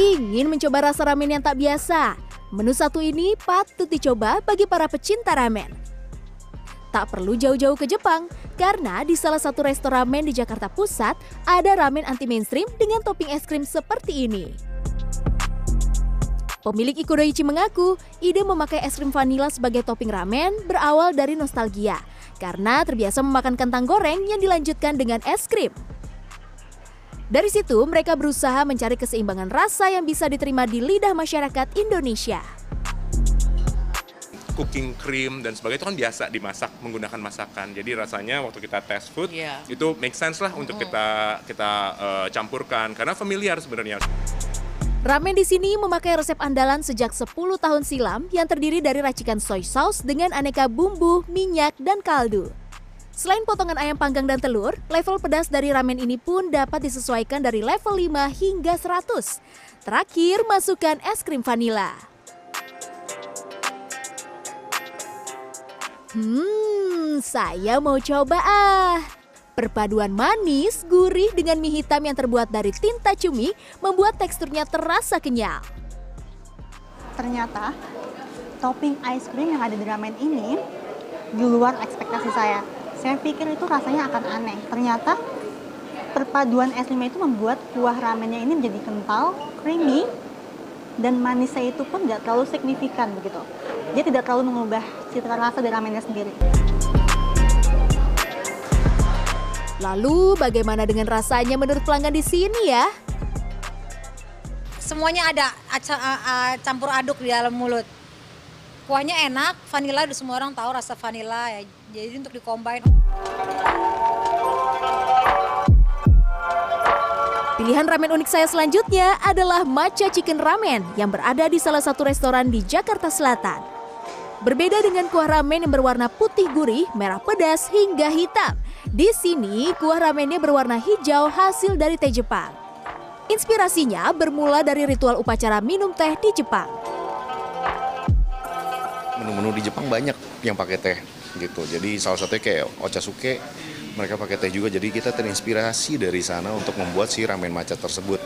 Ingin mencoba rasa ramen yang tak biasa? Menu satu ini patut dicoba bagi para pecinta ramen. Tak perlu jauh-jauh ke Jepang, karena di salah satu restoran ramen di Jakarta Pusat ada ramen anti mainstream dengan topping es krim seperti ini. Pemilik Ikudoichi mengaku, ide memakai es krim vanila sebagai topping ramen berawal dari nostalgia, karena terbiasa memakan kentang goreng yang dilanjutkan dengan es krim. Dari situ, mereka berusaha mencari keseimbangan rasa yang bisa diterima di lidah masyarakat Indonesia. Cooking cream dan sebagainya itu kan biasa dimasak menggunakan masakan. Jadi rasanya waktu kita test food yeah. itu make sense lah untuk kita kita uh, campurkan karena familiar sebenarnya. Ramen di sini memakai resep andalan sejak 10 tahun silam yang terdiri dari racikan soy sauce dengan aneka bumbu, minyak, dan kaldu. Selain potongan ayam panggang dan telur, level pedas dari ramen ini pun dapat disesuaikan dari level 5 hingga 100. Terakhir, masukkan es krim vanila. Hmm, saya mau coba ah. Perpaduan manis, gurih dengan mie hitam yang terbuat dari tinta cumi membuat teksturnya terasa kenyal. Ternyata topping ice cream yang ada di ramen ini di luar ekspektasi saya saya pikir itu rasanya akan aneh. Ternyata perpaduan es lima itu membuat kuah ramennya ini menjadi kental, creamy, dan manisnya itu pun tidak terlalu signifikan begitu. Dia tidak terlalu mengubah cita rasa dari ramennya sendiri. Lalu bagaimana dengan rasanya menurut pelanggan di sini ya? Semuanya ada campur aduk di dalam mulut kuahnya enak, vanilla udah semua orang tahu rasa vanilla ya. Jadi untuk dikombain. Pilihan ramen unik saya selanjutnya adalah Matcha Chicken Ramen yang berada di salah satu restoran di Jakarta Selatan. Berbeda dengan kuah ramen yang berwarna putih gurih, merah pedas, hingga hitam. Di sini, kuah ramennya berwarna hijau hasil dari teh Jepang. Inspirasinya bermula dari ritual upacara minum teh di Jepang menu-menu di Jepang banyak yang pakai teh gitu. Jadi salah satunya kayak ochazuke, mereka pakai teh juga. Jadi kita terinspirasi dari sana untuk membuat si ramen matcha tersebut.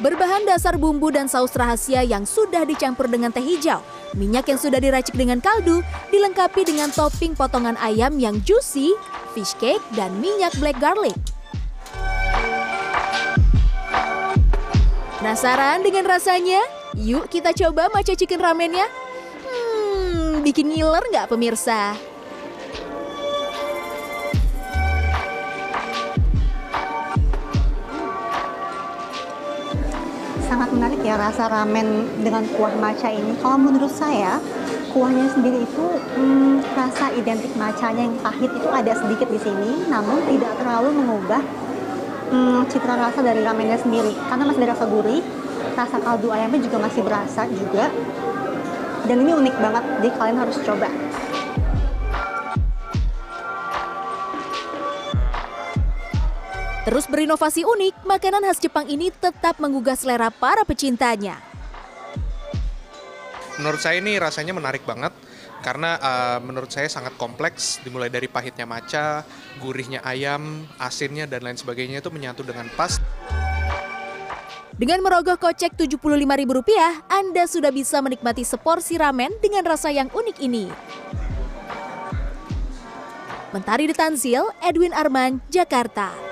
Berbahan dasar bumbu dan saus rahasia yang sudah dicampur dengan teh hijau, minyak yang sudah diracik dengan kaldu, dilengkapi dengan topping potongan ayam yang juicy, fish cake, dan minyak black garlic. Penasaran dengan rasanya? Yuk kita coba matcha chicken ramennya. Hmm, bikin ngiler nggak pemirsa? Sangat menarik ya rasa ramen dengan kuah matcha ini. Kalau menurut saya, kuahnya sendiri itu hmm, rasa identik matchanya yang pahit itu ada sedikit di sini, namun tidak terlalu mengubah hmm, citra rasa dari ramennya sendiri karena masih ada rasa gurih rasa kaldu ayamnya juga masih berasa juga dan ini unik banget jadi kalian harus coba Terus berinovasi unik, makanan khas Jepang ini tetap menggugah selera para pecintanya. Menurut saya ini rasanya menarik banget karena uh, menurut saya sangat kompleks dimulai dari pahitnya maca, gurihnya ayam, asinnya dan lain sebagainya itu menyatu dengan pas. Dengan merogoh kocek Rp75.000, Anda sudah bisa menikmati seporsi ramen dengan rasa yang unik ini. Mentari Detanzil, Edwin Arman, Jakarta.